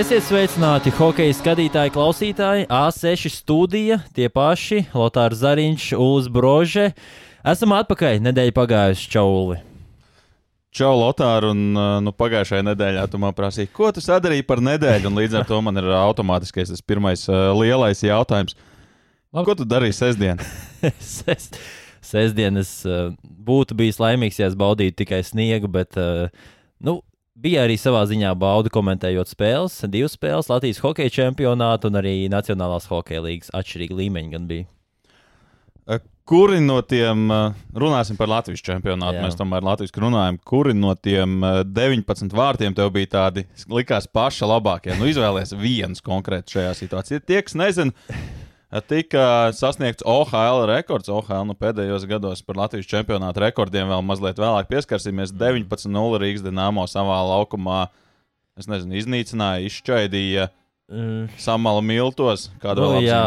Esiet sveicināti, hokeja skatītāji, klausītāji. A6 studija, tie paši Lotārs Zariņš, Ulas Brože. Esam atpakaļ, nedēļa pagājusi čauli. Čau, Lotār, un uh, nu, pagājušajā nedēļā tu man prasīji, ko tu sadarīji par nedēļu, un līdz ar to man ir automātiskais tas pirmais uh, lielais jautājums. Labi. Ko tu darīji sestdien? Sest, sestdien es uh, būtu bijis laimīgs, ja es baudītu tikai sniegu, bet uh, nu, bija arī savā ziņā bauda komentējot spēles, divas spēles, Latvijas hokeja čempionātu un arī Nacionālās hokeja līnijas atšķirīgi līmeņi gan bija. Kuri no tiem, runāsim par Latvijas čempionātu, Jā. mēs tomēr Latvijas runājam, kuri no tiem 19 vārtiem tev bija tādi, likās paši labākie? Nu, izvēlēties viens konkrēti šajā situācijā. Tie, kas nezina, tika sasniegts OHL rekords. OHL nu, pēdējos gados par Latvijas čempionāta rekordiem vēl mazliet vēlāk pieskarsimies. 19-0 Rīgas dīnāmo savā laukumā. Es nezinu, iznīcināja, izšķaidīja. Mm. Samala miltos, kāda nu, jā,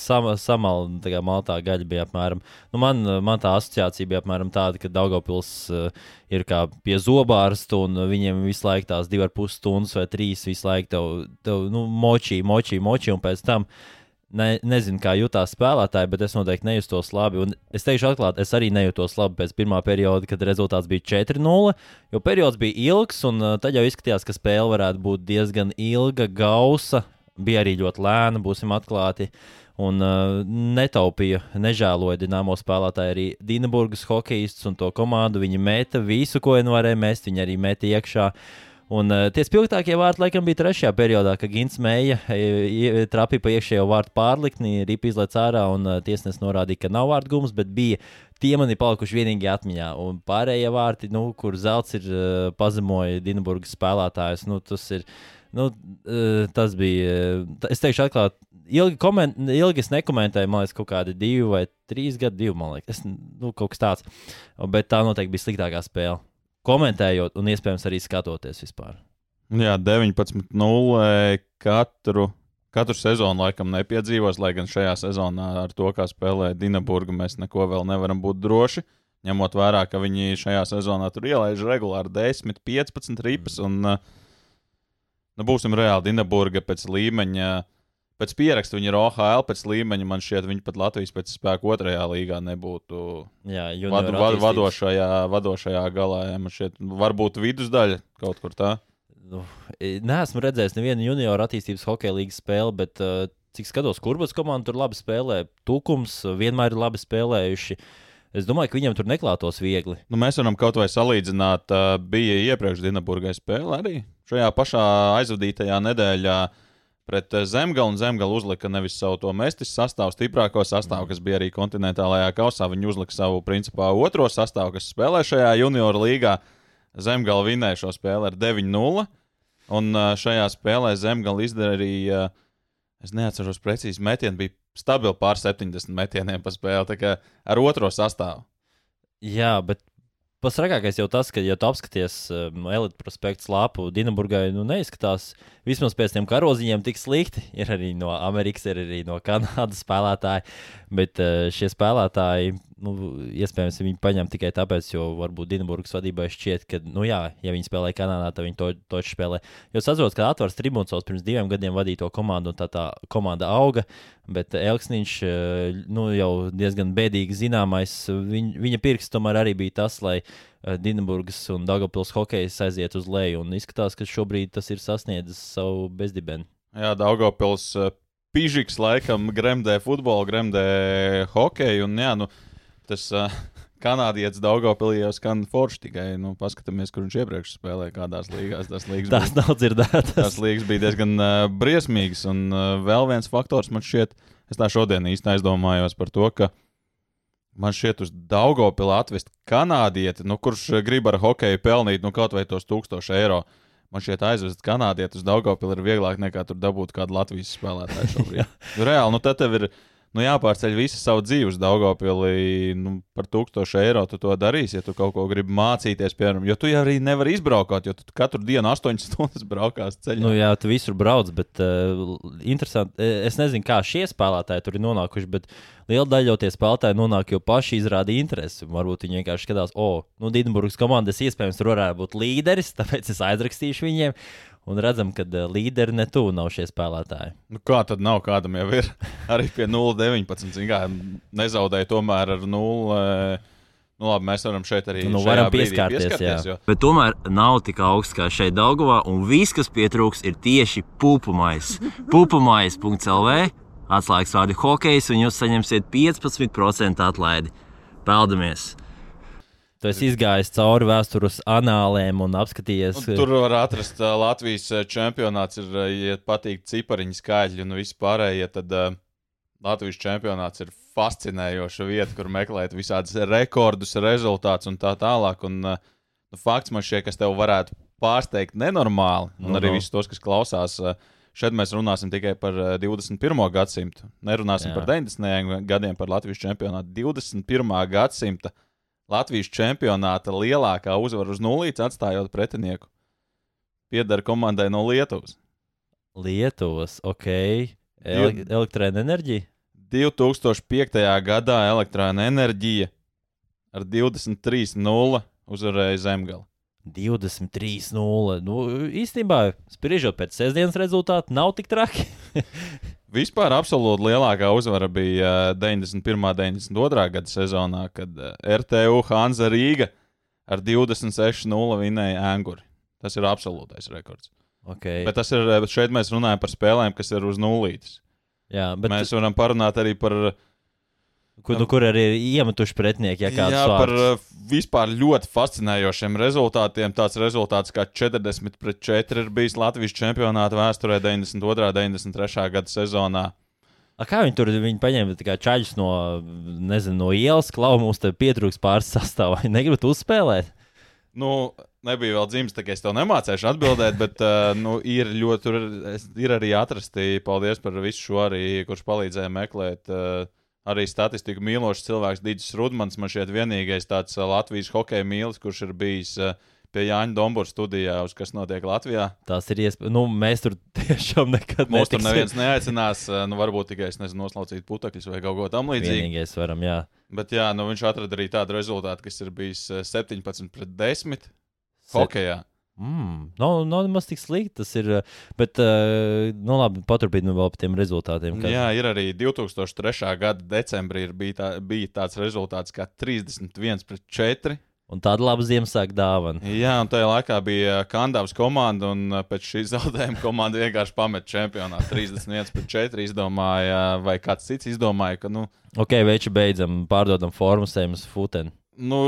sam, samala tā maltā gaļa bija apmēram. Nu, man, man tā asociācija bija apmēram tāda, ka Daugopils uh, ir kā pie zobārsta, un viņiem visu laiku tās divas puses stundas vai trīs visu laiku tev, tev nu, močī, močī, močī, un pēc tam uh, ne, nezinu, kā jutās spēlētāji, bet es noteikti nejustos labi. Un es teikšu, atklāti, es arī nejūtos labi pēc pirmā perioda, kad rezultāts bija 4-0. Jo periods bija ilgs, un uh, tad jau izskatījās, ka spēle varētu būt diezgan ilga, gausa. Bija arī ļoti lēna, būsim atklāti. Un uh, netaupīja, nežēloja dīnāmo spēlētāju arī Dienaburgas hokejists un to komandu. Viņi meta visu, ko viņi varēja mest, viņi arī meta iekšā. Uh, Un uh, tie spilgtākie vārti, laikam, bija trešajā periodā, kad Gins Meija e, trapīja pa iekšējo vārtu pārliktni, ripa izlaiž ārā, un uh, tiesnesis norādīja, ka nav vārtu gums, bet bija tie man ir palikuši vienīgi atmiņā. Un pārējie vārti, nu, kur zelts ir uh, pazemoja Dienburgas spēlētājus, nu, tas ir. Nu, uh, tas bija. Es teikšu, atklāti, ilgi, koment, ilgi es nekomentēju, man liekas, kaut kādi divi vai trīs gadi, divi, man liekas, es, nu, kaut kas tāds. Bet tā noteikti bija sliktākā spēle komentējot un iespējams arī skatoties vispār. Jā, 19-0 katru, katru sezonu laikam nepiedzīvos, lai gan šajā sezonā ar to, kā spēlē Dienaburga, mēs neko vēl nevaram būt droši. Ņemot vērā, ka viņi šajā sezonā tur ielaiž regulāri 10, 15 ripas. Un, nu, būsim reāli, Dienaburga pēc līmeņa pēc pieraksta viņi ir OHL pēc līmeņa. Man šķiet, viņi pat Latvijas pēc spēka otrajā līgā nebūtu jā, vad, vad, vadošajā, vadošajā galā. Jā, man šķiet, varbūt vidusdaļa kaut kur tā. Nu, Nē, esmu redzējis nevienu junioru attīstības hokeja līnijas spēli, bet uh, cik skatos, kurbas komanda tur labi spēlē. Tūkums vienmēr ir labi spēlējuši. Es domāju, ka viņam tur neklātos viegli. Nu, mēs varam kaut vai salīdzināt, uh, bija iepriekš Dienaburgai spēle arī šajā pašā aizvadītajā nedēļā. Uh, pret eh, Zemgalu, un Zemgala uzlika nevis savu to mestis sastāvu, stiprāko sastāvu, kas bija arī kontinentālajā kausā. Viņi uzlika savu, principā, otro sastāvu, kas spēlē šajā junioru līgā. Zemgala vinēja šo spēli ar 9-0, un eh, šajā spēlē Zemgala izdarīja, es neatceros precīzi, metienu bija stabili pār 70 metieniem pa spēli, tā kā ar otro sastāvu. Jā, bet Pats trakākais jau tas, ka, ja tu apskaties um, elites prospektu slāpu, Dienaburgai nu, neizskatās vismaz pēc tiem karoziņiem tik slikti. Ir arī no Amerikas, ir arī no Kanādas spēlētāji, bet uh, šie spēlētāji nu, iespējams, viņi paņem tikai tāpēc, jo varbūt Dienburgas vadībai šķiet, ka, nu, jā, ja viņi spēlē Kanādā, tad viņi to, to spēlē. Jo atceros, ka Atvars Tribūns pirms diviem gadiem vadīja to komandu, un tā, tā komanda auga. Bet Elksniņš eh, nu, jau diezgan bēdīgi zināmais. Viņ, viņa pirksts tomēr arī bija tas, lai eh, Dienburgas un Dārgopils hokejs aiziet uz leju. Un izskatās, ka šobrīd tas ir sasniedzis savu bezdibeni. Jā, Dārgopils eh, Pižiks laikam gremdē futbolu, gremdē hokeju. Un, jā, nu, tas uh, kanādietis Daugopilī jau skan forši tikai, nu, paskatāmies, kur viņš iepriekš spēlēja, kādās līgās. Tas līgas Tās bija, nav dzirdētas. Tas līgas bija diezgan uh, briesmīgs, un uh, vēl viens faktors man šķiet, es tā šodien īsti aizdomājos par to, ka man šķiet uz Daugopilī atvest kanādieti, nu, kurš grib ar hokeju pelnīt, nu, kaut vai tos tūkstoši eiro. Man šķiet, aizvest kanādieti uz Daugopili ir vieglāk nekā tur dabūt kādu Latvijas spēlētāju šobrīd. Reāli, nu, tad tev ir nu, jāpārceļ visu savu dzīvi uz Daugopili. Nu, par 1000 eiro tu to darīsi, ja tu kaut ko gribi mācīties, piemēram, jo tu jau arī nevari izbraukāt, jo tu katru dienu 8 stundas braukās ceļā. Nu, jā, tu visur brauc, bet uh, interesanti. E, es nezinu, kā šie spēlētāji tur ir nonākuši, bet liela daļa jau tie spēlētāji nonāk, jo paši izrāda interesi. Varbūt viņi vienkārši skatās, o, oh, nu, Dienburgas komandas iespējams tur varētu būt līderis, tāpēc es aizrakstīšu viņiem. Un redzam, ka uh, līderi ne tuvu nav šie spēlētāji. Nu, kā tad nav? Kādam jau ir arī pie 0,19. Kā nezaudēja tomēr ar 0. Nu, labi, mēs varam šeit arī Nu, varam pieskarties, pieskarties jā. jo Bet tomēr nav tik augsts kā šeit Daugavā, un viss, kas pietrūks, ir tieši pupumais. Pupumais.lv atslēgas vārdi hokejs, un jūs saņemsiet 15% atlaidi. Peldamies! Tu esi izgājis cauri vēstures anālēm un apskatījies. Nu, tur var atrast uh, Latvijas uh, čempionāts, ir, uh, ja patīk cipariņu skaļi un viss pārējie. Tad uh, Latvijas čempionāts ir fascinējoša vieta, kur meklēt visādus rekordus, rezultātus un tā tālāk. Un, uh, nu, fakts man šķiet, kas tev varētu pārsteigt nenormāli, un Nu, arī nu. visus tos, kas klausās. Uh, Šeit mēs runāsim tikai par uh, 21. gadsimtu. Nerunāsim. Jā. par 90. gadiem, par Latvijas čempionātu. 21. gadsimta Latvijas čempionāta lielākā uzvara uz nulītes, atstājot pretinieku. Pieder komandai no Lietuvas. Lietuvas, ok. Ele Elektroenerģija. 2005. gadā elektroenerģija ar 23.0 uzvarēja Zemgali. 23-0. Nu, īstenībā, spriežot pēc sestdienas rezultātu, nav tik traki. Vispār absolūti lielākā uzvara bija eh, 91. un 92. gada sezonā, kad eh, RTU Hanza Rīga ar 26.0 vinēja Anguri. Tas ir absolūtais rekords. Okay. Bet tas ir, bet šeit mēs runājam par spēlēm, kas ir uz nulītes. Jā, bet Mēs varam parunāt arī par, kur, nu, kur arī ir iemetuši pretinieki, ja jā, par vārds. uh, vispār ļoti fascinējošiem rezultātiem. Tāds rezultāts kā 40 pret 4 ir bijis Latvijas čempionāta vēsturē 92. un 93. gada sezonā. A, kā viņi tur viņi paņēma čaļus no, nezinu, no ielas, klau mums te pietrūks pāris sastāvā. Negribat uzspēlēt. Nu, nebija vēl dzimis, tā kā es tev nemācīšu atbildēt, bet uh, nu, ir ļoti, tur ir- ir arī atrasti. Paldies par visu šo arī, kurš palīdzēja meklēt. Uh, Arī statistiku mīlošs cilvēks, Digis Rudmans, man šķiet, vienīgais tāds Latvijas hokeja mīlis, kurš ir bijis pie Jāņa Dombūra studijā, uz kas notiek Latvijā. Tās ir iespējas. Nu, mēs tur tiešām nekad Mūs tur netiksim. neviens neaicinās, nu, varbūt tikai es nezinu, noslaucīt putekļus vai kaut ko tamlīdzīgu. Vienīgais varam, jā. Bet jā, nu, viņš atrada arī tādu rezultātu, kas ir bijis uh, 17 pret 10 hokejā. Mm, nav, nav nemaz tik slikti. Tas ir. uh, Bet, uh, nu, labi, paturpinām vēl par tiem rezultātiem. Kad... Jā, ir arī 2003. gada decembrī bija, tā, bija tāds rezultāts kā 31 pret 4. Un tāda laba Ziemassvētku dāvana. Jā, un tajā laikā bija Kandavas komanda, un uh, pēc šī zaudējuma komanda vienkārši pamet čempionātu. 31 pret 4 izdomāja, vai kāds cits izdomāja, ka, nu, Ok, veči beidzam, pārdodam formas, ejam uz futeni. Nu,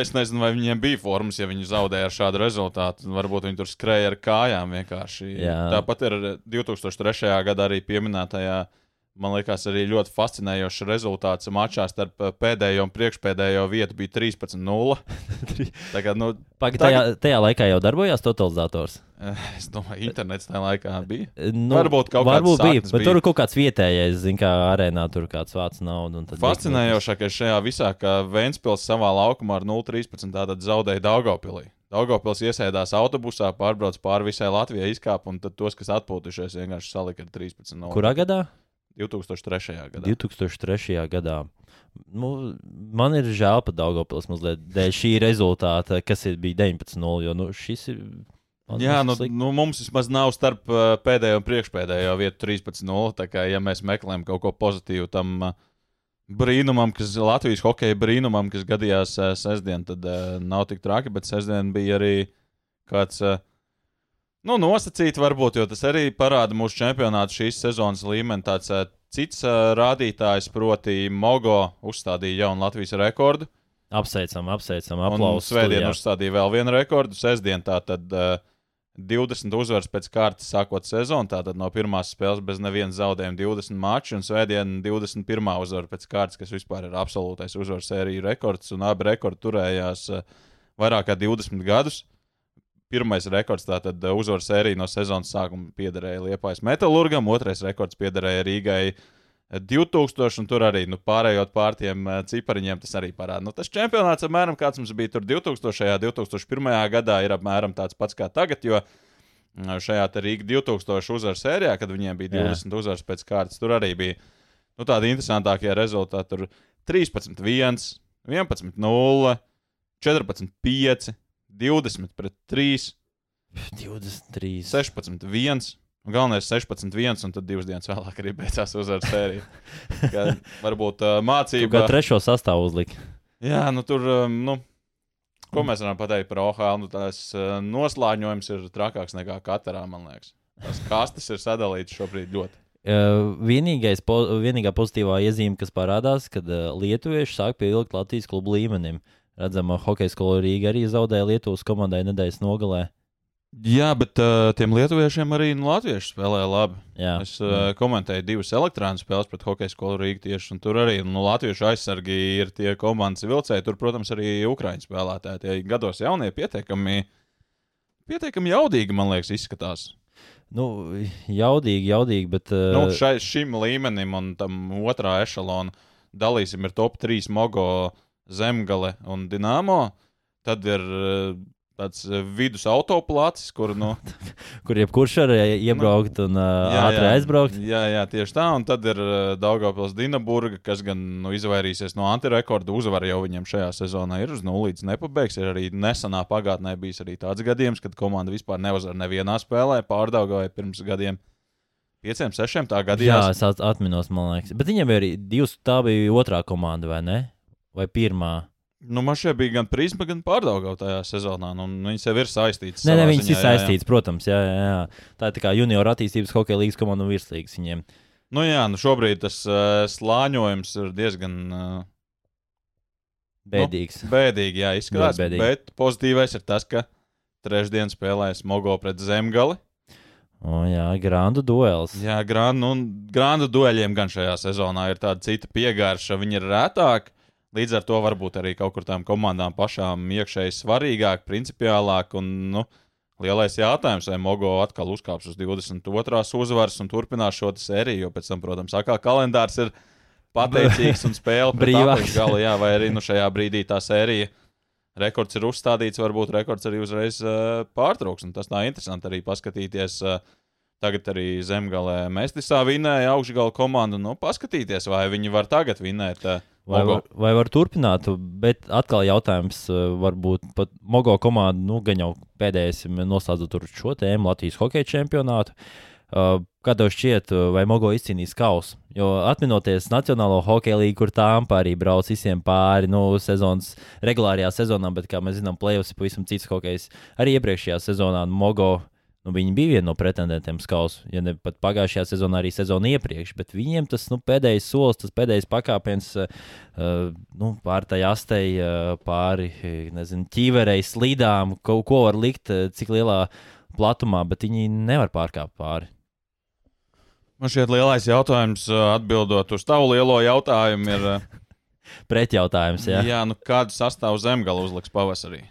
es nezinu, vai viņiem bija formas, ja viņi zaudēja ar šādu rezultātu. Varbūt viņi tur skrēja ar kājām vienkārši. Jā. Tāpat ir 2003. gadā arī pieminētajā. Man liekas, arī ļoti fascinējošs rezultāts mačā starp uh, pēdējo un priekšpēdējo vietu bija 13-0. Tagad, nu, Pagaid, tajā, tajā laikā jau darbojās totalizators. eh, es domāju, internets tajā laikā bija. Nu, Varbūt kaut varbūt bija, bet bija. tur kaut kāds vietējais, zin, kā arēnā tur kāds vāc naudu. Fascinējošākais šajā visā, ka Vēnspils savā laukumā ar 0,13 tātad zaudēja Daugopilī. Daugopils iesēdās autobusā, pārbrauc pāri visai Latvijai, izkāpa, un tos, kas atpūtušies, vienkārši salika ar 13. Kurā gadā? 2003. gadā. 2003. gadā. Nu, man ir žēl par Daugopils mazliet dēļ šī rezultāta, kas ir, bija 19-0, jo nu, šis ir. Jā, nu, slikti. nu, mums vismaz nav starp uh, pēdējo un priekšpēdējo vietu 13-0. Tā kā, ja mēs meklējam kaut ko pozitīvu tam uh, brīnumam, kas Latvijas hokeja brīnumam, kas gadījās uh, sestdien, tad nav tik traki, bet sestdien bija arī kāds. Uh, Nu, nosacīt, varbūt, jo tas arī parāda mūsu čempionātu šīs sezonas līmeni. Tāds uh, cits uh, rādītājs, proti, Mogo uzstādīja jaunu Latvijas rekordu. Apsveicam, apsveicam, aplausus. Svētdien studijā. uzstādīja vēl vienu rekordu. Sestdien tā tad uh, 20 uzvaras pēc kārtas sākot sezonu. Tātad no pirmās spēles bez nevienas zaudējuma 20 maču. Un svētdien 21. uzvara pēc kārtas, kas vispār ir absolūtais uzvaru sēriju rekords. Un abi rekordi turējās uh, vairāk kā 20 gadus. Pirmais rekords tātad uh, uzvaru sērija no sezonas sākuma piederēja Liepājas Metālurgam, otrais rekords piederēja Rīgai 2000, un tur arī nu, pārējot pār tiem uh, cipariņiem, tas arī parāda. Nu, tas čempionāts apmēram kāds mums bija tur 2000. un 2001. gadā, ir apmēram tāds pats kā tagad. Jo šajā te Rīga 2000 uzvaru sērijā, kad viņiem bija Jā. 20 uzvaras pēc kārtas, tur arī bija nu, tādi interesantākie rezultāti. Tur 13, 1, 11, 0, 14, 5, 20 pret 3. 23. 16, 1. Galvenais 16, 1, un tad divas dienas vēlāk arī beidzās uzvaras sērija. Ka Varbūt uh, Tu kā mācība. trešo sastāvu uzlika. Jā, nu tur, um, nu, ko mēs varam pateikt par OHL? Nu, tās uh, noslāņojums ir trakāks nekā katrā, man liekas. Tas kastes ir sadalīts šobrīd ļoti. Uh, vienīgais, po, vienīgā pozitīvā iezīme, kas parādās, kad uh, lietuvieši sāk pievilkt Latvijas klubu līmenim. Redzam, uh, hokeja skola Rīga arī zaudēja Lietuvas komandai nedēļas nogalē. Jā, bet uh, tiem lietuviešiem arī nu, latvieši spēlēja labi. Jā, Es uh, komentēju divas elektrānu spēles pret hokeja skolu Rīgā tieši, un tur arī nu, latviešu aizsargi ir tie komandas vilcēji. Tur, protams, arī ukrāņu spēlētāji. Tie gados jaunie pietiekami, pietiekami jaudīgi, man liekas, izskatās. nu, jaudīgi, jaudīgi, bet. Uh, Nu, šai, šim līmenim un tam otrā ešalona dalīsim ir top 3 Mogo, Zemgale un Dienāmo. Tad ir uh, tāds uh, vidus autoplācis, kur nu, kur jebkurš var iebraukt un uh, ātri aizbraukt. Jā, jā, tieši tā. Un tad ir uh, Daugopils Dienaburga, kas gan nu, izvairīsies no antirekorda. Uzvara jau viņam šajā sezonā ir uz nulles nepabeigs. Ir arī nesenā pagātnē bijis arī tāds gadījums, kad komanda vispār neuzvar nevienā spēlē. Pārdaugoja pirms gadiem. Pieciem, sešiem tā Jā, gadījās. es at- atminos, man liekas. Bet viņam bija arī divas, tā bija otrā komanda, vai ne? Vai pirmā? Nu, man šeit bija gan prisma, gan pārdaugā tajā sezonā. Nu, viņas jau ir saistītas. Nē, nē, viņas ziņā, ir saistītas, protams. Jā, jā, jā. Tā ir tā kā junior attīstības hokeja līnijas komanda un virslīgas viņiem. Nu, jā, nu šobrīd tas uh, slāņojums ir diezgan uh, Bēdīgs. bēdīgi. Jā, izskatās. Ļoti bēdīgi. Bet pozitīvais ir tas, ka trešdien spēlēs Mogo pret Zemgali. O, jā, grandu duels. Jā, grānu, un grānu dueļiem gan šajā sezonā ir tāda cita piegārša. Viņi ir rētāki. Līdz ar to varbūt arī kaut kur tām komandām pašām iekšēji svarīgāk, principiālāk. Un, nu, lielais jautājums, vai Mogo atkal uzkāps uz 22. uzvaras un turpinās šo sēriju, jo pēc tam, protams, atkal kalendārs ir pateicīgs un spēle Brīvāks. gala, jā, vai arī nu, šajā brīdī tā sērija. Rekords ir uzstādīts, varbūt rekords arī uzreiz uh, pārtrauks. Tas tā interesanti arī paskatīties. Uh, Tagad arī zemgālē Mestisā vinēja augšgala komandu. Nu, paskatīties, vai viņi var tagad vinēt. Uh, Vai Mogo. var, vai var turpināt, bet atkal jautājums, eh, varbūt pat Mogo komanda, nu, gan jau pēdējais noslēdzot šo tēmu, Latvijas hokeja čempionātu. Uh, Kā tev šķiet, eh, vai Mogo izcīnīs kausu? Jo atminoties Nacionālo hokeja līniju, kur tāmpa arī brauc visiem pāri, nu, sezonas, regulārajā sezonā, bet, kā mēs zinām, plēsoņus ir pavisam cits hokejs. Arī iepriekšējā sezonā Mogo nu, viņi bija viena no pretendentiem uz kausu. Ja ne pat pagājušajā sezonā, arī sezonā iepriekš. Bet viņiem tas nu, pēdējais solis, tas pēdējais pakāpiens uh, nu, pāri tai astei, uh, pāri eh, nezinu, ķīverei, slīdām, kaut ko var likt, cik lielā platumā, bet viņi nevar pārkāpt pāri. Man šķiet, lielais jautājums, atbildot uz tavu lielo jautājumu, ir, Pretjautājums, jā. jā, nu, kādu sastāvu zemgala uzliks pavasarī?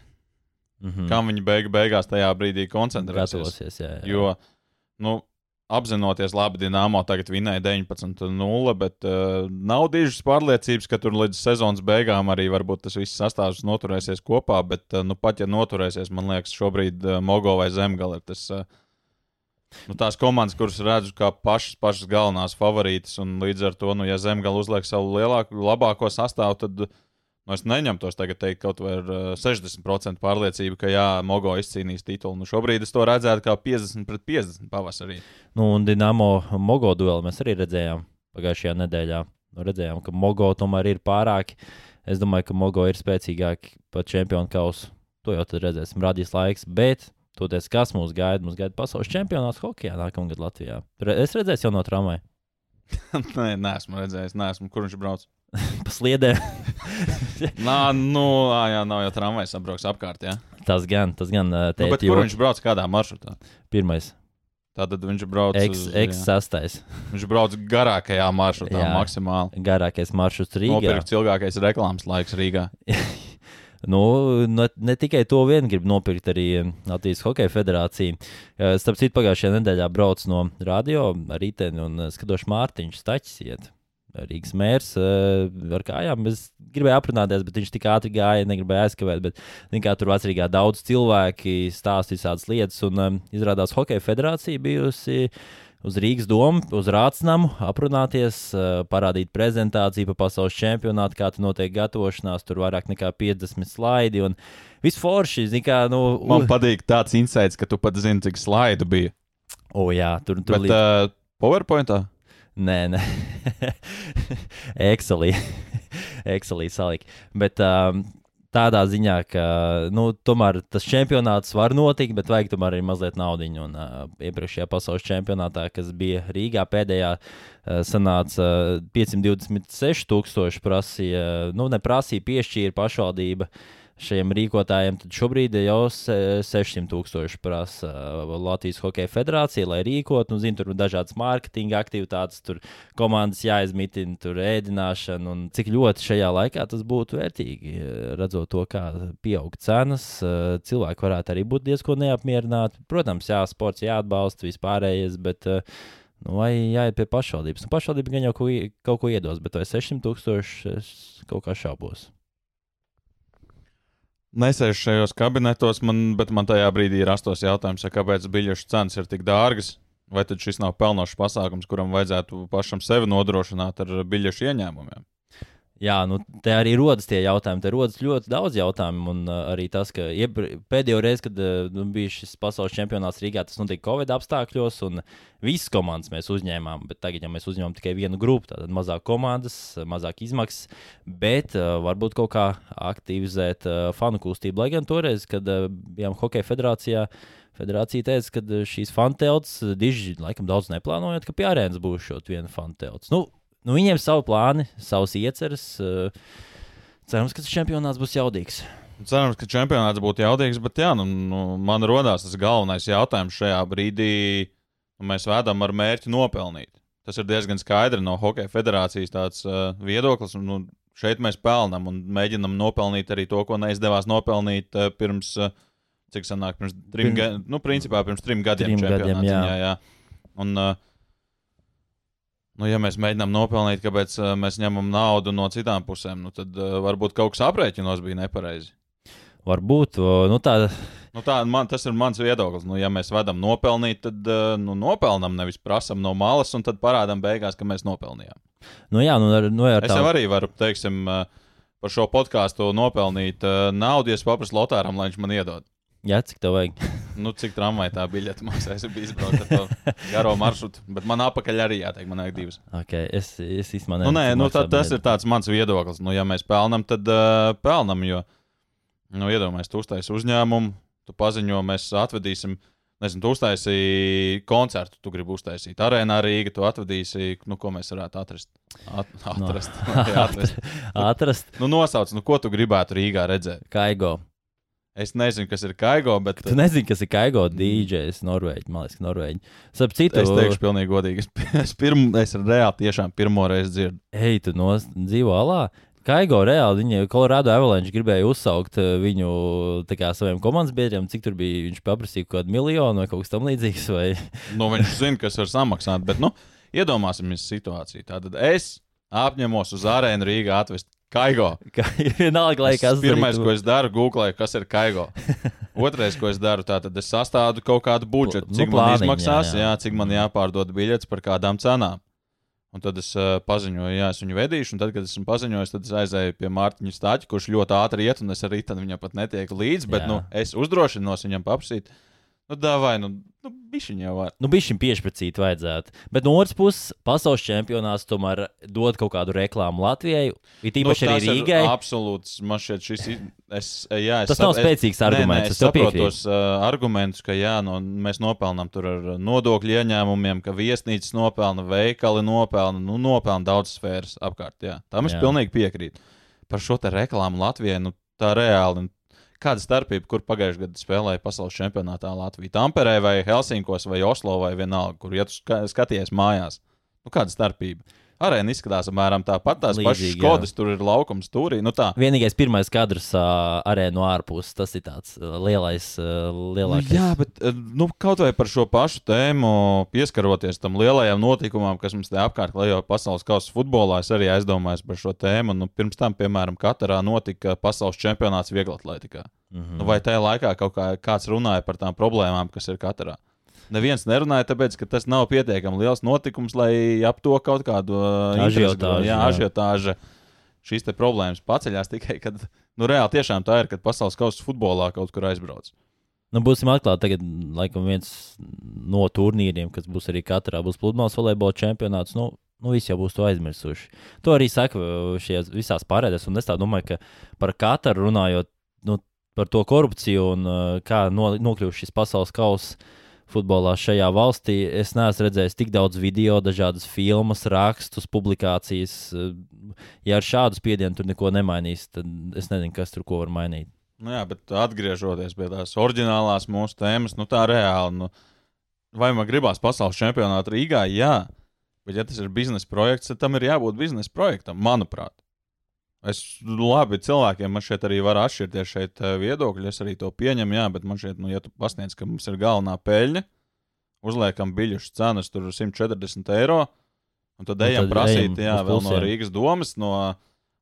Mm -hmm. Kam viņi beig beigās tajā brīdī koncentrēsies? Jā, jā. Jo, nu, apzinoties, labi, Dienāmo tagad vinēja 19-0, bet uh, nav dižas pārliecības, ka tur līdz sezonas beigām arī varbūt tas viss sastāvs noturēsies kopā. Bet, uh, nu, pat ja noturēsies, man liekas, šobrīd uh, Mogo vai Zemgale ir tas. Uh, Nu, tās komandas, kuras redzu kā pašas, pašas galvenās favorītas, un līdz ar to, nu, ja Zemgale uzliek savu lielāko, labāko sastāvu, tad nu, es neņemtos tagad teikt kaut vai ar uh, 60% pārliecību, ka jā, Mogo izcīnīs titulu. Nu, šobrīd es to redzētu kā 50 pret 50 pavasarī. Nu, un Dienāmo Mogo dueli mēs arī redzējām pagājušajā nedēļā. Nu, redzējām, ka Mogo tomēr ir pārāki. Es domāju, ka Mogo ir spēcīgāki par čempionu kausu. To jau tad redzēsim, radīs laiks. Bet, toties, kas mūs gaida? Mums gaida pasaules čempionāts hokeja nākamgad Latvijā. Es redzēju jau no tramvaja, Nē, neesmu redzējis, neesmu, kur viņš brauc. pa sliedēm. Nā, nu, jā, nav jau tramvajs apbrauks apkārt. Jā. tas gan, tas gan uh, Nu, bet kur jo viņš brauc, kādā maršrutā? pirmais. Tātad viņš brauc, X, uz, X jā. sastais. viņš brauc garākajā maršrutā, Jā. maksimāli. Garākais maršruts Rīgā. Nopirkt ilgākais reklāmas laiks Rīgā. Nu, ne, ne tikai to vien grib nopirkt arī Latvijas Hokeja federācija. Starp citu, pagājušajā nedēļā brauc no radio rīteni un skatošu Mārtiņš Stačs iet. Rīgas mērs eh, ar kājām. Es gribēju aprunāties, bet viņš tik ātri gāja, negribēja aizkavēt. Bet, kā, tur Vācijā daudz cilvēki stāsta visādas lietas, un izrādās Hokeja federācija bijusi uz Rīgas domu, uz Rācnamu, aprunāties, uh, parādīt prezentāciju par pasaules čempionātu, kā tur notiek gatavošanās. Tur vairāk nekā 50 slaidi un viss forši. Kā, nu, Man patīk tāds insights, ka tu pat zini, cik slaidu bija. o, jā, tur tur Bet uh, PowerPointā? Nē, nē, Excelī. Excelī salika. Bet um, tādā ziņā, ka nu, tomēr tas čempionāts var notikt, bet vajag tomēr arī mazliet naudiņu. Un uh, iepriekšējā pasaules čempionātā, kas bija Rīgā, pēdējā uh, sanāca uh, 526,000 prasīja, nu, neprasīja piešķīra pašvaldība. Šiem rīkotājiem šobrīd jau se- 600 tūkstoši prasa uh, Latvijas Hokeja federācija, lai rīkotu. Nu, zin, tur ir dažādas mārketinga aktivitātes, tur komandas jāizmitina, tur ēdināšana. Cik ļoti šajā laikā tas būtu vērtīgi, eh, redzot to, kā pieaug cenas. eh, Cilvēki varētu arī būt diezgan neapmierināti. Protams, jā, sports jāatbalsta vispārējais, bet uh, nu, vai jāiet pie pašvaldības. Nu, pašvaldība gan jau kaut ko iedos, bet vai 600 tūkstoši es kaut kā šaubos. Nesēžu šajos kabinetos, man, bet man tajā brīdī ir astos jautājums, ja kāpēc biļešu cenas ir tik dārgas. Vai tad šis nav pelnošs pasākums, kuram vajadzētu pašam sevi nodrošināt ar biļešu ieņēmumiem? Jā, nu, te arī rodas tie jautājumi. Te rodas ļoti daudz jautājumu. Un uh, arī tas, ka iepr- pēdējo reizi, kad uh, nu, bija šis pasaules čempionāts Rīgā, tas notika Covid apstākļos, un visas komandas mēs uzņēmām. Bet tagad, ja mēs uzņemam tikai vienu grupu, tad mazāk komandas, mazāk izmaksas, bet uh, varbūt kaut kā aktivizēt uh, fanu kustību. Lai gan toreiz, kad uh, bijām Hokeja federācijā, Federācija teica, ka uh, šīs fantelts, diži, laikam, daudz neplānojot, ka pie arēnas būs šot viena fantelts. Nu, nu, viņiem savi plāni, savas ieceres. uh, Cerams, ka tas čempionāts būs jaudīgs. Cerams, ka čempionāts būtu jaudīgs, bet jā, nu, nu, man radās tas galvenais jautājums šajā brīdī. Nu, mēs vēdam ar mērķi nopelnīt. Tas ir diezgan skaidri no Hokeja federācijas tāds, uh, viedoklis. Un, nu, šeit mēs pelnām un mēģinam nopelnīt arī to, ko neizdevās nopelnīt uh, pirms, uh, cik sanāk, pirms trim, Pirm- ga, nu, principā pirms trim gadiem. Trim gadiem, jā. ziņā, jā. Un, uh, Nu, ja mēs mēģinām nopelnīt, kāpēc uh, mēs ņemam naudu no citām pusēm, nu, tad uh, varbūt kaut kas aprēķinos bija nepareizi. Varbūt nu, tā, Nu, tā, man, tas ir mans viedoklis. Nu, ja mēs vedam nopelnīt, tad uh, nu, nopelnām, nevis prasām no malas, un tad parādām beigās, ka mēs nopelnījām. nu, jā, nu, ar, nu, ar Es tā, jau arī varu, teiksim, par šo podkāstu nopelnīt naudu, ja es paprasu Lotāram, lai viņš man iedod. Jā, cik tev vajag. Nu, cik tramvajā tā biļete maksā? Es biju izbraucis ar to garo maršrutu, bet man apakaļ arī jāteikt, man vajag divas. Okay, es es īstenībā Nu, nē, nu, tā, tas ir tāds mans viedoklis. Nu, ja mēs pelnām, tad uh, pelnām. Jo, nu, iedomājieties, tu uztaisīsi uzņēmumu, tu paziņo, mēs atvedīsim. Nezinu, tu uztaisīji koncertu, tu gribi uztaisīt arēnā Rīgā, tu atvedīsi, nu, ko mēs varētu atrast. At, atrast. No. atrast. Atrast Nu, nosauc, nu, ko tu gribētu Rīgā redzēt. kaigo. Es nezinu, kas ir kaigo, bet Tu nezini, kas ir kaigo DJs, Norvēģi. Man liekas, Norvēģi. Starp citu, es teikšu, pilnīgi godīgi. Es, es, pirm, es reāli tiešām pirmo reizi dzirdu. Ej, tu nos, dzīvo alā. Kaigo reāli, viņa Colorado Avalanche gribēja uzsaukt eh, viņu kā, saviem komandas biedriem, cik tur bija. Viņš paprasīja kaut kādu miljonu vai kaut kas tamlīdzīgs. Vai... Nu, viņš zina, kas var samaksāt, bet nu, iedomāsimies situāciju. Tātad es apņemos uz arēnu Rīgā atvest kaigo. Vienalga, lai kas Tas pirmais, ko es daru, googlēju, kas ir kaigo. Otrais, ko es daru, tātad es sastādu kaut kādu budžetu, Nu, cik man plāniņu, izmaksās, jā, jā, jā. cik man jāpārdod biļetes par kādām cenām. Un tad es uh, paziņoju, jā, es viņu vedīšu, un tad, kad esmu paziņojis, tad es aizēju pie Mārtiņa Stāča, kurš ļoti ātri iet, un es arī tam viņam pat netieku līdzi, bet Jā. nu, es uzdrošinos viņam paprasīt, nu, dāvai, nu, nu bišķiņ jau var. Nu, bija šim piešķirtīt, vajadzētu. Bet no otras puses, pasaules čempionāts tomēr dod kaut kādu reklāmu Latvijai. Ir tīpaši Nu, arī Rīgai. Absolūts, man šķiet, šis ir. Es, jā, es Tas nav sap- es- spēcīgs arguments, Nē, nē, es saprotu tos uh, argumentus, ka jā, no, mēs nopelnām tur ar nodokļu ieņēmumiem, ka viesnīcas nopelna, veikali nopelna, nu, nopelna daudz sfēras apkārt. Jā. Tam es Jā. pilnīgi piekrītu. Par šo te reklāmu Latvijai, nu, tā reāli. Kāda starpība, kur pagājušajā gadā spēlēja pasaules čempionātā Latvija? Tamperē vai Helsinkos vai Oslo vai vienalga, kur ja tu ska- skaties mājās. Nu, kāda starpība? Arēna izskatās apmēram tāpat. Tās pašas skodas, tur ir laukums, stūrī. Nu, tā. Vienīgais pirmais kadrs uh, arēnā no ārpuses, tas ir tāds uh, lielais, uh, Nu, lielākais. jā, bet eh, nu, kaut vai par šo pašu tēmu, pieskaroties tam lielajam notikumam, kas mums te apkārt klejo pasaules kausa futbolā, es arī aizdomājos par šo tēmu. Nu, pirms tam, piemēram, Katarā notika pasaules čempionāts vieglatlētikā. Mhm. Nu, vai tajā laikā kaut kā, kāds runāja par tām problēmām, kas ir Katarā? Neviens nerunāja, tāpēc, ka tas nav pietiekami liels notikums, lai ap to kaut kādu uh, Ažiotāžu, Jā, ažiotāža. Šīs problēmas paceļās tikai, kad, nu, reāli tiešām tā ir, kad pasaules kausa futbolā kaut kur aizbrauc. Nu, būsim atklāti, tagad, laikam, viens no turnīriem, kas būs arī katrā, būs pludmales volejbola čempionāts. Nu, nu, visi jau būs to aizmirsuši. To arī saka uh, šīs visās pārēdēs, un es tā domāju, ka par katru runājot nu, par to korupciju un uh, kā no, nokļuvis šis pasaules kausa futbolā šajā valstī, es neesmu redzējis tik daudz video, dažādas filmas, rakstus, publikācijas. Ja ar šādu spiedienu tur neko nemainīs, tad es nezinu, kas tur ko var mainīt. Nu, jā, bet atgriežoties pie tās oriģinālās mūsu tēmas, nu, tā reāli. Nu, vai man gribās pasaules čempionātu Rīgā? Jā, bet, ja tas ir biznesa projekts, tad tam ir jābūt biznesa projektam, manuprāt. Es labi cilvēkiem man šeit arī var atšķirties šeit eh, viedokļi. Es arī to pieņemu, jā, bet man šeit, nu, ja tu pasniedz, ka mums ir galvenā peļņa, uzliekam biļešu cenas tur 140 eiro, un tad Un ejam tad prasīt, ejam jā, vēl no. Rīgas domas, no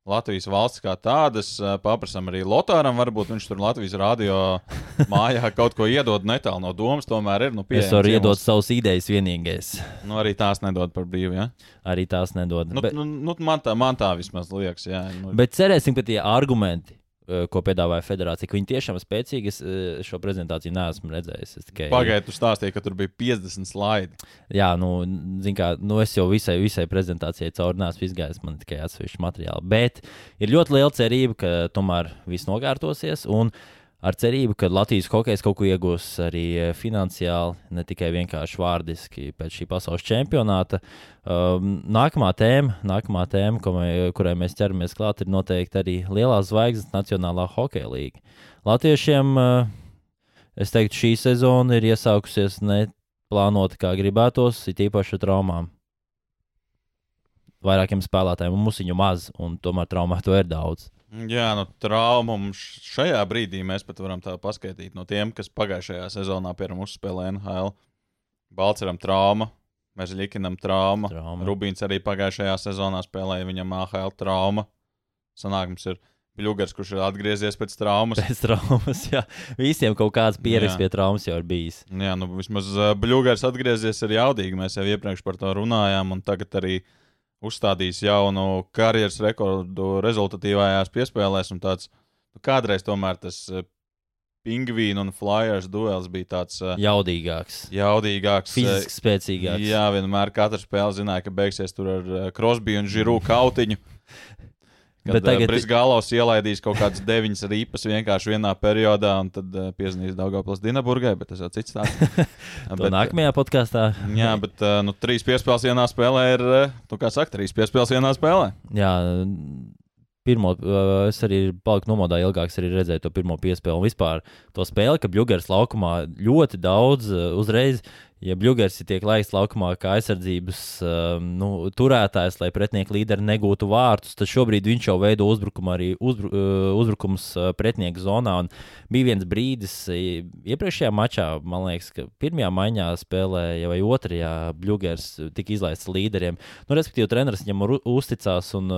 Latvijas valsts kā tādas. Paprasam arī Lotāram, varbūt viņš tur Latvijas radio mājā kaut ko iedod netālu no domas. Tomēr ir. Nu, Es pieejams varu ciemos. iedot savus idejas vienīgais. Nu, arī tās nedod par brīvu. Ja? Arī tās nedod. Nu, bet, nu, nu, man, tā, man tā vismaz liekas. Jā, nu, bet cerēsim, ka tie argumenti, ko piedāvāja federācija, viņi tiešām spēcīgi. Es eh, šo prezentāciju neesmu redzējis. Es tikai Pagaidiet, tu stāstīji, ka tur bija 50 slaidi. Jā, nu, kā, nu es jau visai, visai prezentācijai cauri neesmu izgājis, man tikai atsevišķi materiāli. Bet ir ļoti liela cerība, ka tomēr viss nokārtosies. Un ar cerību, ka Latvijas hokejs kaut ko iegūs arī eh, finansiāli, ne tikai vienkārši vārdiski pēc šī pasaules čempionāta. Um, nākamā tēma, nākamā tēma mē, kurai mēs ķeramies klāt, ir noteikti arī lielās zvaigznes Nacionālā hokeja līnija. Latviešiem, uh, es teiktu, šī sezona ir iesākusies ne plānota kā gribētos, it īpaši ar traumām. Vairākiem spēlētājiem mums viņu maz, un tomēr traumā to ir daudz. Jā, nu, trauma mums šajā brīdī mēs pat varam tā paskaidrot no tiem, kas pagājušajā sezonā piemēram uzspēlēja NHL. Balceram trauma, likinam trauma. Trauma. Rubīns arī pagājušajā sezonā spēlēja viņam AHL trauma. Sanāk, mums ir Bļūgars, kurš ir atgriezies pēc traumas. Pēc traumas, jā. Visiem kaut kāds pieredze pie traumas jau ir bijis. Jā, nu vismaz uh, Bļūgars atgriezies ir jaudīgi. Mēs jau iepriekš par to runājām, un tagad arī uzstādījis jaunu karjeras rekordu rezultatīvajās piespēlēs. un Tāds, nu, kādreiz tomēr tas uh, pingvīnu un flyers duels bija tāds uh, Jaudīgāks, jaudīgāks. uh, fiziski spēcīgāks. Jā, vienmēr katra spēle zināja, ka beigsies tur ar Krosbiju un Žiru kautiņu. Kad Bet tagad- Brisgālos ielaidīs kaut kādas deviņas rīpas vienkārši vienā periodā, un tad uh, piezīmēs Daugopils Dinaburgai, bet tas jau cits stāsts. Bet, nākamajā podkāstā. Jā, bet uh, nu, trīs piespēles vienā spēlē ir, uh, nu, kā saka, trīs piespēles vienā spēlē. Jā, pirmo, uh, es arī paliku nomodā ilgāk, arī redzēju to pirmo piespēli. Un vispār to spēli, ka Bluegers laukumā ļoti daudz uh, uzreiz. Ja Bluegers tiek laists laukumā kā aizsardzības um, nu, turētājs, lai pretinieku līderi negūtu vārtus, tad šobrīd viņš jau veido uzbrukumu arī uzbru, uh, uzbrukums uh, pretinieku zonā. Un bija viens brīdis i- iepriekšējā mačā, man liekas, ka pirmajā maiņā spēlēja vai otrajā Bluegers tika izlaists līderiem. Nu, respektīvi, treneris viņam uzticās un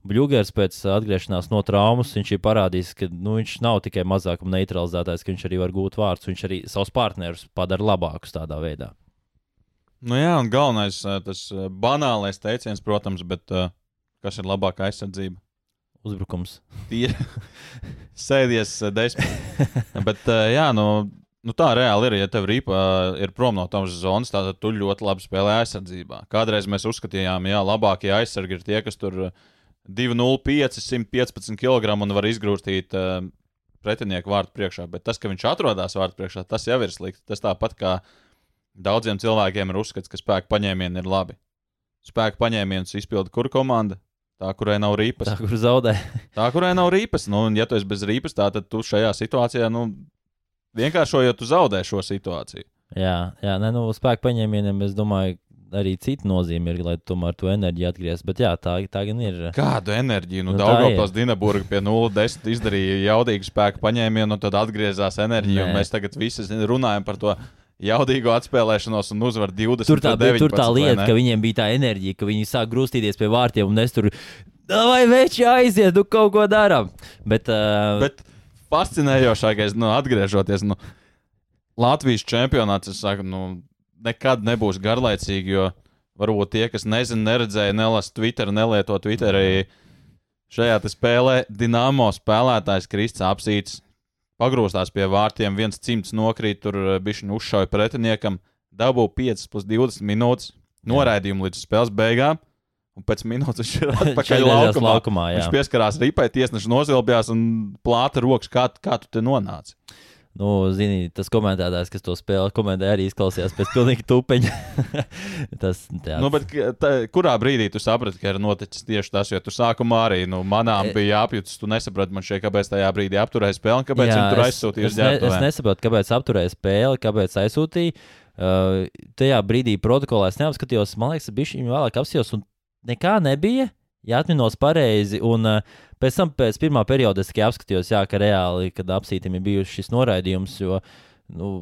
Bluegers pēc atgriešanās no traumas viņš ir parādījis, ka nu, viņš nav tikai mazākuma neutralizētājs, ka viņš arī var gūt vārdus, viņš arī savus partnerus padara labākus tādā veidā. Nu, jā, un galvenais, uh, tas uh, banālais teiciens, protams, bet uh, kas ir labākā aizsardzība? Uzbrukums. Tie sēdies desmit. bet, uh, jā, nu, nu tā reāli ir. Ja tev rīpa ir prom no tavas zonas, tad tu ļoti labi spēlē aizsardzībā. Kādreiz mēs uzskatījām, ka labākie aizsargi ir tie, kas tur uh, 205, 115 kg un var izgrūstīt uh, pretinieku vārtu priekšā. Bet tas, ka viņš atrodas vārtu priekšā, tas jau ir slikti. Tas tāpat kā daudziem cilvēkiem ir uzskats, ka spēka paņēmieni ir labi. Spēka paņēmienus izpilda kura komanda? Tā, kurai nav rīpas. Tā, kur zaudē. Tā, kurai nav rīpas, nu, un ja tu esi bez rīpas, tā, tad tu šajā situācijā, nu, vienkāršojot, tu zaudē šo situāciju. jā, jā nē, nu, spēku paņēmieniem es domāju, arī cita nozīme ir, lai tomēr to enerģiju atgrieztu. Bet jā, tā, tā gan ir. Kādu enerģiju? Nu, Nu, nu Daugopils Dinaburga pie 0,10 izdarīja jaudīgu spēku paņēmienu, un tad atgriezās enerģija, mēs tagad visi runājam par to jaudīgo atspēlēšanos un uzvaru 20. Tur tā, pret bija, tur tā 19, lieta, ka viņiem bija tā enerģija, ka viņi sāk grūstīties pie vārtiem un es tur. Vai veči aiziet, nu kaut ko darām. Bet, uh, Bet fascinējošākais, nu, atgriežoties, nu, Latvijas čempionāts, es saku, nu, nekad nebūs garlaicīgi, jo varbūt tie, kas nezina, neredzēja, nelasa Twitter, nelieto Twitter, arī šajā spēlē Dienāmo spēlētājs Kristis Apsīts pagrūstās pie vārtiem, viens cimds nokrīt, tur bija viņa uzšauja pretiniekam, dabū 5 plus 20 minūtes, noraidījumu līdz spēles beigām. Un pēc minūtes viņš ir atpakaļ laukumā. laukumā, viņš pieskarās ripai, tiesneša nozilbjās un plāta rokas, kā, kā tu te nonāci. Nu, zini, tas komentētājs, kas to spēlē, komentēja arī izklausījās pēc pilnīgi tupeņa. tas, jā, Nu, bet, tā, kurā brīdī tu saprati, ka ir noticis tieši tas, jo tu sākumā arī nu, manām E- bija jāapjūtas. Tu nesaprati, man šeit, kāpēc tajā brīdī apturēja spēli un kāpēc viņi tur aizsūtīja es, ne, es nesaprotu, kāpēc apturēja spēli, kāpēc aizsūtīja. Uh, tajā brīdī protokolā es neapskatījos, man liekas, bija šī vēlāk apsījos, un nekā nebija. Ja atminos pareizi, un uh, pēc tam, pēc pirmā perioda, es tikai apskatījos, jā, ka reāli, kad apsītam ir bijuši šis noraidījums, jo nu,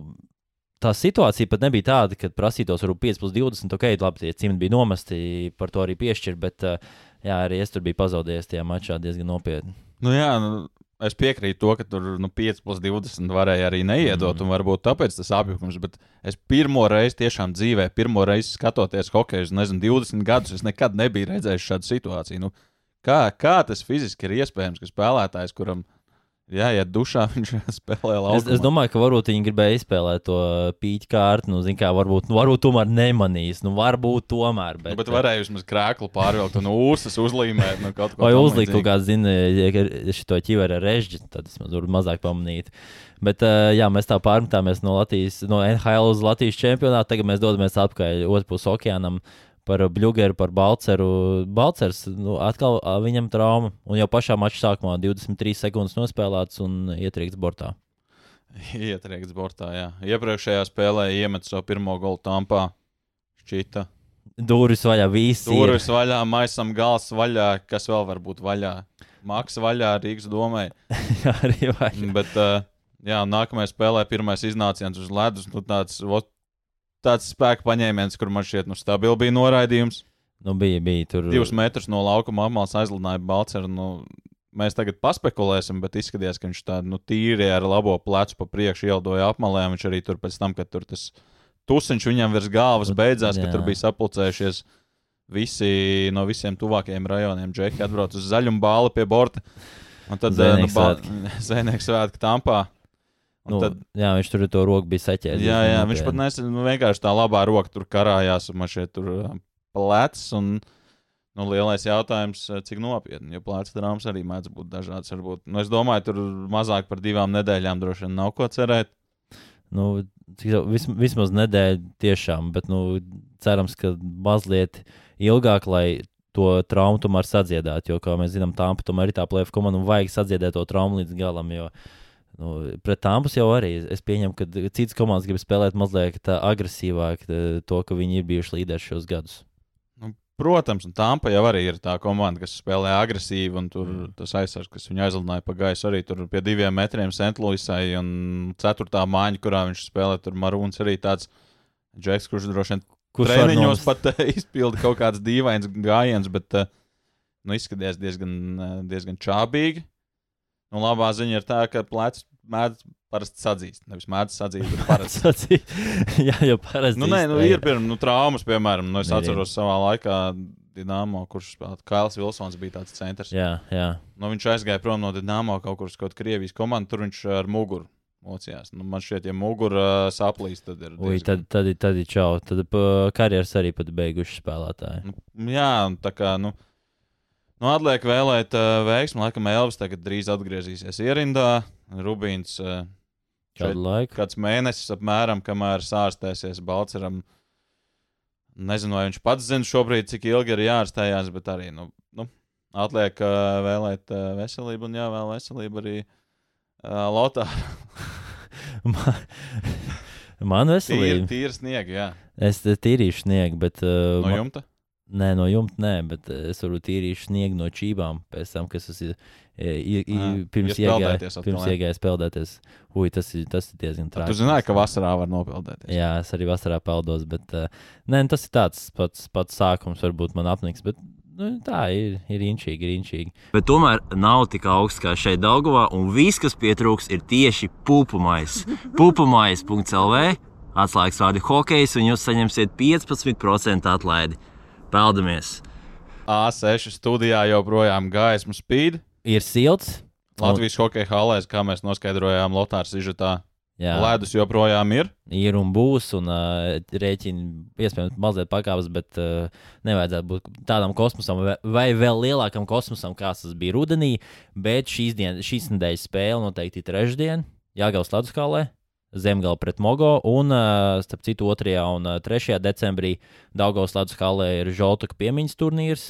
tā situācija pat nebija tāda, ka prasītos varbūt 5 plus 20, ok, labi, tie cimdi bija nomesti, par to arī piešķirt, bet uh, jā, arī es tur biju pazaudējis tajā mačā diezgan nopietni. Nu, jā, nu, es piekrītu to, ka tur nu, 5 plus 20 varēja arī neiedot, mm. un varbūt tāpēc tas apjukums. Bet es pirmo reizi tiešām dzīvē, pirmo reizi skatoties hokeju, nezinu, 20 gadus, es nekad nebiju redzējis šādu situāciju. Nu, kā, kā tas fiziski ir iespējams, ka spēlētājs, kuram jāiet dušā, viņš spēlē Es, laukumā? es domāju, ka varbūt viņi gribēja izspēlēt to pīķu kārtu. Nu, zin kā, varbūt, nu, varbūt tomēr nemanīs. Nu, varbūt tomēr. Bet, nu, bet varēja vismaz krēklu pārvilkt un ūsas uzlīmēt. Nu, kaut Vai uzlikt kaut kādu, zinu, šo ķiveru režģi, tad es varu mazāk pamanīt. Bet, uh, jā, mēs tā pārmetāmies no, Latvijas, no NHL uz Latvijas čempionātu. Tagad mēs dodamies atpakaļ otrpus okeānam par Bluegeru, par Balceru. Balcers, nu, atkal viņam trauma. Un jau pašā mačā sākumā 23 sekundes nospēlēts un ietriekts bortā. Ietriekts bortā, jā. Iepriekšējā spēlē iemet savu pirmo golu tampā. Šķita. Durvis vaļā, visi. ir. Durvis vaļā, maisam gals vaļā, kas vēl var būt vaļā. Maksa vaļā, Rīgas domē. Jā, arī vaļā. Bet, uh, jā, nākamajā spēlē pirmais iznāciens uz ledus. Nu, tāds, ot, tāds spēka paņēmiens, kur man šķiet, nu, stabili bija noraidījums. Nu, bija, bija tur. Divus metrus no laukuma apmals aizlidināja Balceru. Nu, mēs tagad paspekulēsim, bet izskatījās, ka viņš tādu nu, tīri ar labo plecu pa priekšu ielidoja apmalē. Viņš arī tur pēc tam, kad tur tas tusiņš viņam virs galvas beidzās, ka tur bija sapulcējušies visi no visiem tuvākajiem rajoniem. Džeki atbrauc uz zaļumu bāli pie borta. Un tad eh, Zvejnieks Zvaigznes svētki tampā. Nu, tad, jā, viņš tur to roku bija saķēris. jā, jā, viņš pat nesen nu, vienkārši tā labā roka tur karājās, un man šeit tur uh, plecs. Un, nu, lielais jautājums, uh, cik nopietni, jo plecs traumas arī mēdz būt dažādas. Varbūt. Nu, es domāju, tur mazāk par divām nedēļām droši vien nav ko cerēt. Nu, vis, vismaz nedēļa tiešām, bet nu, cerams, ka mazliet ilgāk, lai to traumu tomēr sadziedātu. Jo, kā mēs zinām, Tāmpa tomēr ir tā plēfa komanda un vajag sadziedēt to traumu līdz galam. Jo, nu, pret Tāmpas jau arī es pieņemu, ka citas komandas grib spēlēt mazliet agresīvāk, to, ka viņi ir bijuši līderi šos gadus. Protams, un Tampa jau arī ir tā komanda, kas spēlē agresīvi, un tur mm. tas aizsargs, kas viņu aizlidināja pa gaisu, arī tur pie diviem metriem Sentlūisai, un ceturtā mājiņa, kurā viņš spēlē, tur Marūns arī tāds džeks, kurš droši vien Kurš treniņos pat uh, izpilda kaut kāds dīvains gājiens, bet uh, nu, izskatījās diezgan, uh, diezgan čābīgi. Nu, labā ziņa ir tā, ka plecs mēdz parasti sadzīst. Nevis mēdz sadzīst, bet parasti. Sacīt. jā, jau parasti. nu, nē, nu, ir pirms nu, traumas, piemēram. Nu, es atceros savā laikā Dienāmo, kurš spēlēja. Kails Vilsons bija tāds centrs. Jā, jā. Nu, viņš aizgāja prom no Dienāmo kaut kur uz kaut Krievijas komandu. Tur viņš ar muguru mocījās. Nu, man šķiet, ja mugura uh, saplīst, tad ir. Ui, tad, tad, tad ir čau. Tad pa- karjeras arī pat beiguši spēlētāji. Nu, jā, tā kā. Nu, nu, atliek vēlēt uh, veiksmu. Laikam Elvis tagad drīz atgriezīsies ierindā. Rubīns uh, Kādu laiku? kāds mēnesis apmēram, kamēr sārstēsies Balceram. Nezinu, vai viņš pats zina šobrīd, cik ilgi ir jārastējās, bet arī nu, nu, atliek uh, vēlēt uh, veselību un jāvēl veselību arī uh, Lotā. Man- Man Tīri, veselība. tīri sniegi, jā. Es tīrīšu sniegu, bet. Uh, No man- jumta. Nē, no jumta nē, bet uh, es varu tīrīšu sniegu no čībām. Pēc tam, kas tas ir. i- i- i- Pirms iegāja, spēlēties. Ui, tas ir, tas ir diezgan Tu traki. zināji, ka vasarā var nopeldēties. Jā, es arī vasarā peldos, bet uh, nē, tas ir tāds pats, pats sākums, varbūt man apniks. Bet Nu, tā ir, ir inčīgi, ir inčīgi. Bet tomēr nav tik augsts kā šeit Daugavā, un viss, kas pietrūks, ir tieši pupumais. Pupumais.CLV atslēgas vārdi hokejs, un jūs saņemsiet 15% atlaidi. Peldamies! A6 studijā joprojām gaisma spīd. Ir silts. un- Latvijas hokeja halēs, kā mēs noskaidrojām Lotāras izžetā, Jā, ledus joprojām ir. ir un būs, un uh, rēķini iespējams mazliet pakāpes, bet uh, nevajadzētu būt tādam kosmosam vai, vai vēl lielākam kosmosam, kāds tas bija rudenī. Bet šīs, dien, šīs nedēļas spēle noteikti ir trešdien, Jāgauts Latvijas Zemgala pret Mogo, un, uh, starp citu, 2. un uh, 3. decembrī Daugaus Latvijas Halē ir Žoltuka piemiņas turnīrs.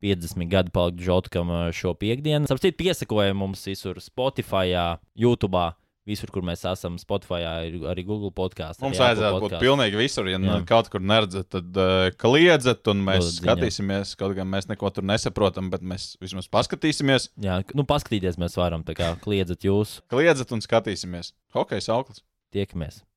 50 gadi palikt Žotukam uh, šo piekdienu. Starp citu, piesakojam mums visur Spotify, YouTube. Visur, kur mēs esam, Spotify, ir arī Google podkāstā. Mums vajadzētu būt pilnīgi visur. Ja Jā. Kaut kur neredzat, tad uh, kliedzat, un mēs ziņu. skatīsimies. Kaut gan mēs neko tur nesaprotam, bet mēs vismaz paskatīsimies. Jā, nu, paskatīties mēs varam, tā kā kliedzat jūs, Kliedzat un skatīsimies. Hokejs Dirk Mads.